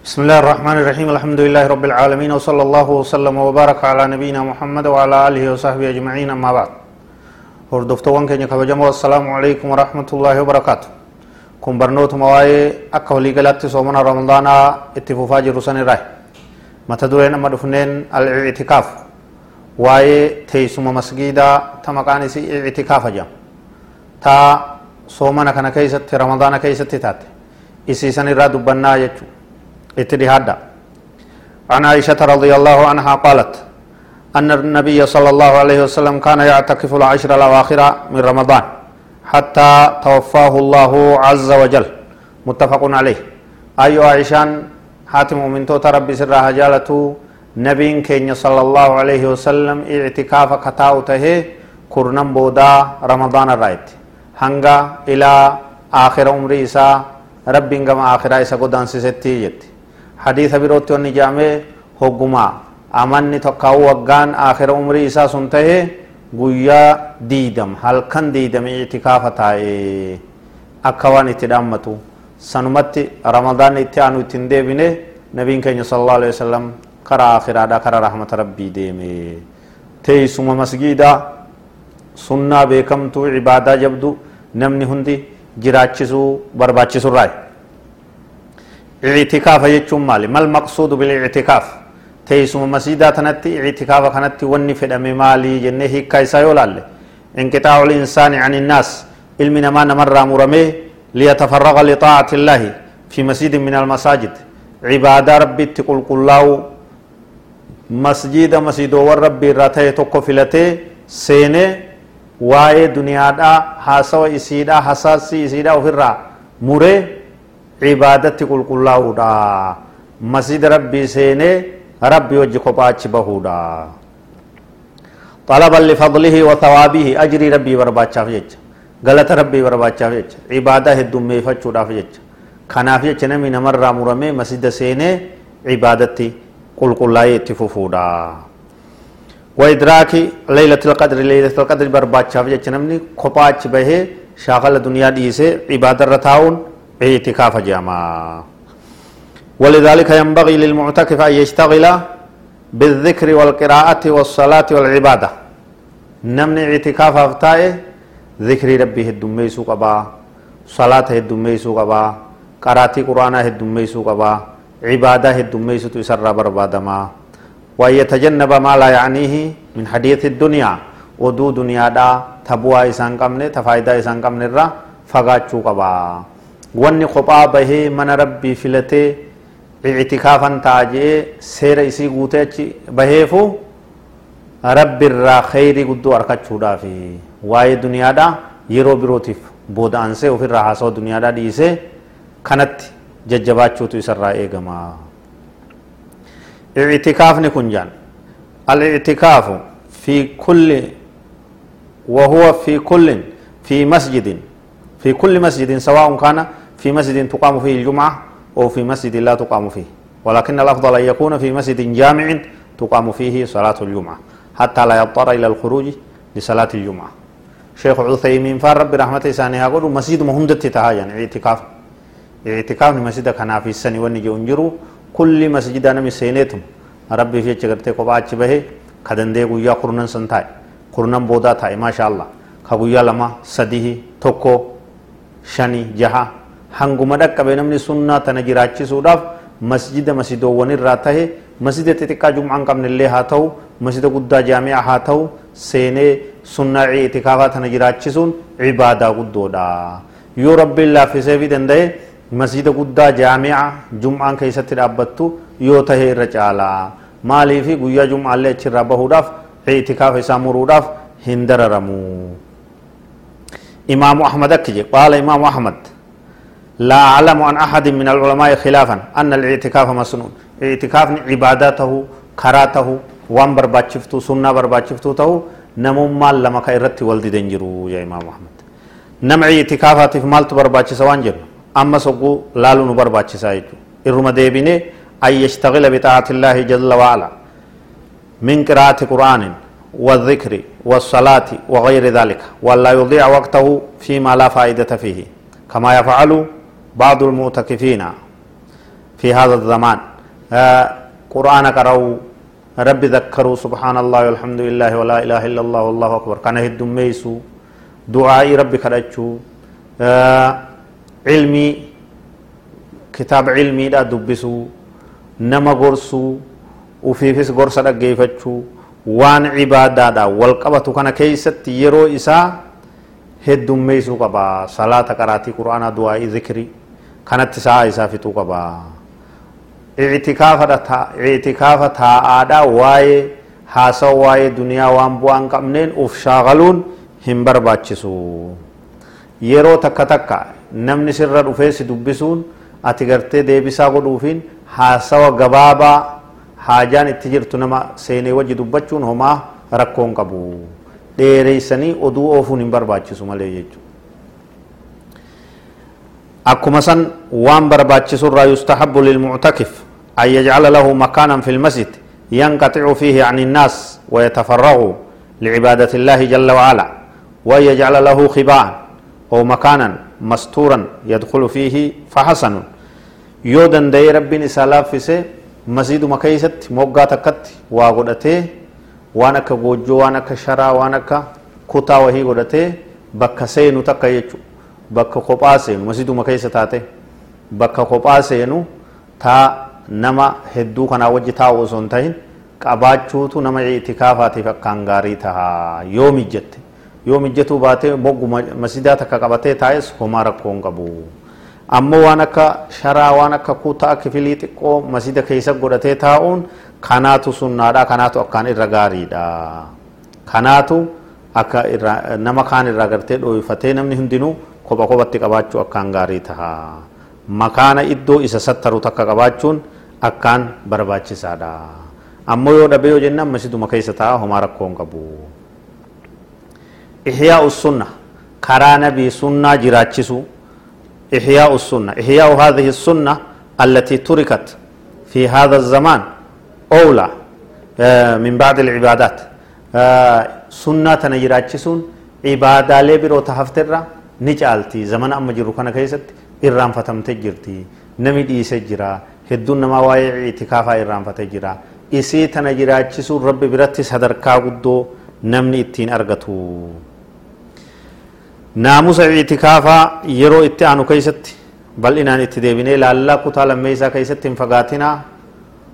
بسم الله الرحمن الرحيم الحمد لله رب العالمين وصلى الله وسلم وبارك على نبينا محمد وعلى آله وصحبه أجمعين أما بعد هردفتوان كن كبجمو السلام عليكم ورحمة الله وبركاته كن برنوت مواي أكا ولي قلت صومنا رمضان اتفوفا جرسان الرأي متى دورين أما دفنين الاعتكاف واي تيسم مسجدا تمكاني سي اعتكاف جام تا صومنا كان كيست رمضان كيست تاتي إسيسان الرأي دبنا يجو اتدهادا عن عائشة رضي الله عنها قالت أن النبي صلى الله عليه وسلم كان يعتكف العشر الأواخر من رمضان حتى توفاه الله عز وجل. متفق عليه. أي عائشان حاتم من توت ربي سرها جالته نبي كين صلى الله عليه وسلم اعتكاف كتاوته كرنم بودا رمضان الرأيت. هنگا إلى آخر عمر إسا ربي كما آخر إسا قدان سيستي جت حديث بروتي وني جامع هقما أمني تقاو وقان آخر عمري إسا سنته قويا ديدم هل كان ديدم اعتكافة تاي أكوان اتدامتو سنمت رمضان اتعانو تندبينه نبين كان صلى الله عليه وسلم كرا آخر آدا كرا رحمة ربي ديمي. تيسم مسجدا سنة بكمتو عبادة جبدو نمني هندي جراچسو برباچسو رأي. اعتكاف يجون مالي. ما المقصود بالاعتكاف؟ تيسم مسجدة تنتي اعتكاف كانت وني في دم مالي جنة هيكا يسايولال انقطاع الإنسان عن الناس. علمنا ما نمر مرمي ليتفرغ لطاعة الله في مسجد من المساجد. عبادة ربي تقول قلاو مسجد مسجد وربي راتي توكو فلتي سيني واي دنيا دا حاسو إسيدا حساسي إسيدا وفرا. مري cibaadatti qulqullaa'uudha masjida rabbii seenee rabbi wajji kophaachi bahuudha طلبا لفضله وثوابه أجري ربي برباچاف جچ غلط ربي برباچاف جچ عبادة هدومي فچوداف جچ كناف جچ نمي نمر مرمي مسجد سينه عبادتي قل قل لا يتففودا وإدراك ليلة القدر ليلة القدر برباچاف جچ نمني كوپاچ به شاغل دنيا ديسه عبادت رتاون اعتكاف جاما ولذلك ينبغي للمعتكف أن يشتغل بالذكر والقراءة والصلاة والعبادة. نمن اعتكاف أفتائه ذكر ربي الدميسو قبا صلاة الدميسو قبا قراءة قرآن الدميسو قبا عبادة الدميسو تسر بربادما. ويتجنب ما لا يعنيه من حديث الدنيا. ودو دنيا دا تبوا إسان قمني تفايدة إسان قمني را فقاتشو قبا. wanni kophaa bahee mana rabbii filatee ictikaafan ta'a jee seera isii guutee achi baheefu rabbi irraa kheyrii guddoo arkachuudhaaf waa'ee duniyaadha yeroo birootiif booda ansee ofirraa haasawaa duniyaadha dhiisee kanatti jajjabaachuutu isarraa eegama ictikaafni kun jaan الاعتكاف في كل وهو في كل في مسجد في كل مسجد سواء كان في مسجد تقام فيه الجمعة أو في مسجد لا تقام فيه. ولكن الأفضل أن يكون في مسجد جامع تقام فيه صلاة الجمعة حتى لا يضطر إلى الخروج لصلاة الجمعة. شيخ عثيمين فار رب رحمة إسانها يقول مسجد مهمدة تهاجن اعتكاف. اعتكاف مسجد كان في السنة ونجي انجرو كل مسجد أنا مسينيتم. ربي في جغرتي قبعة به كدندي قويا قرنن سنتاي. قرنن بودا تاي ما شاء الله. كبويا لما سديه توكو شني جها. Hanguma dhaqqabe namni sunnaa tana jiraachisuudhaaf masjida masidoowwan irraa tahe masjida xixiqqaa jum'aan qabnillee haa ta'u masjida guddaa jaami'a haa ta'u seenee sunnaa itikaafaa tana jiraachisuun ibaadaa guddoodha yoo rabbiin laaffiseefi danda'e masjida guddaa jaami'a jum'aan keessatti dhaabbattu yoo tahe irra caalaa maaliifi guyyaa jum'aallee achirraa bahuudhaaf itikaafa isaa muruudhaaf hin dararamu imaamu ahmad akki jedhe qaala imaamu ahmad لا أعلم عن أحد من العلماء خلافا أن الاعتكاف مسنون. اعتكاف عباداته كراته وان برباتشفتو سنة برباتشفتو تهو نموما لما كيرت والدي دنجرو يا إمام محمد نم اعتكافات في مالت برباتشسا وانجر أما سقو لالو نبرباتشسا يجو إرما ديبيني أن يشتغل بطاعة الله جل وعلا. من قراءة قرآن والذكر والصلاة وغير ذلك. ولا يضيع وقته فيما لا فائدة فيه. كما يفعل بعض المعتكفين في هذا الزمان. آه قرآن قرأوا ربي ذكروا سبحان الله والحمد لله ولا إله إلا الله والله أكبر. كان هدوم ميسو دعائي ربي كرأتشو. آه علمي كتاب علمي لا دبسو. نما غرسو. وفيفس غرسة dhaggeeffachuu waan cibaadaadha wal qabatu kana keeysatti yeroo isaa heddummeeysuu qaba salaata qaraatii qur'aanaa du'aa'ii zikrii kanatti sa'a isaa fixuu qaba ictikaafa taa'aadha waa'ee haasawa waa'ee duniyaa waan bu'aa hin qabneen uf shaagaluun hin barbaachisu. Yeroo takka takka namni sirra dhufee si dubbisuun ati gartee deebisaa godhuufiin haasawa gabaabaa haajaan itti jirtu nama seenee wajji dubbachuun homaa rakkoon qabu dheereysanii oduu oofuun hin barbaachisu malee jechuudha akkuma san waan barbaachisurraa yustahabbu lilmuctakif an yajcala lahu makaanan fi lmasjid yanqaxicu fiihi an innaas ويتفرغوا لعبادة الله جل وعلا وأن يجعل له خباء أو مكانا مستورا يدخل فيه فحسن يودن دي رب نسالا فسي مسجد مكيست موقع تكت واغدته وانك غوجو وانك شرا وانك كتا وهي غدته بك سينو تكا يجو bakka kophaa seenu masjiduma keessa taate bakka kophaa seenu taa nama hedduu kanaa wajji taa'u osoo hin tahin qabaachuutu nama itikaafaatiif akkaan gaarii taha yoo mijjatte yoo mijjatuu baatee mogguma masjidaa takka qabatee taa'es homaa rakkoo hin qabu ammoo waan akka sharaa waan akka kutaa kifilii xiqqoo masjida keessa godhatee taa'uun kanaatu sunnaadha kanaatu akkaan irra gaariidha kanaatu akka nama kaan irra gartee dhooyifatee namni hundinuu kopha kophatti qabaachuu akkaan gaarii taha makaana iddoo isa sattaru takka qabaachuun akkaan barbaachisaadha ammoo yoo dhabee yoo jennaan masiduma keessa ta'a homaa rakkoo hin qabu. Ixyaa usunna karaa nabii sunnaa jiraachisu ixyaa usunna ixyaa haadhihi sunna allatii turikat fi haadha zamaan أولى من بعد العبادات سنة نجراتشسون عبادة لبرو تهفتر caalti zamana amma jiru kana keessatti irraanfatamte jirti nami dhiise jira hedduun namaa waa'ee itikaafaa irraanfate jira isii tana jiraachisuun rabbi biratti sadarkaa guddoo namni ittiin argatu naamusa itikaafaa yeroo itti aanu keessatti bal'inaan itti deebinee laallaa kutaa lammeeysaa fagaatinaa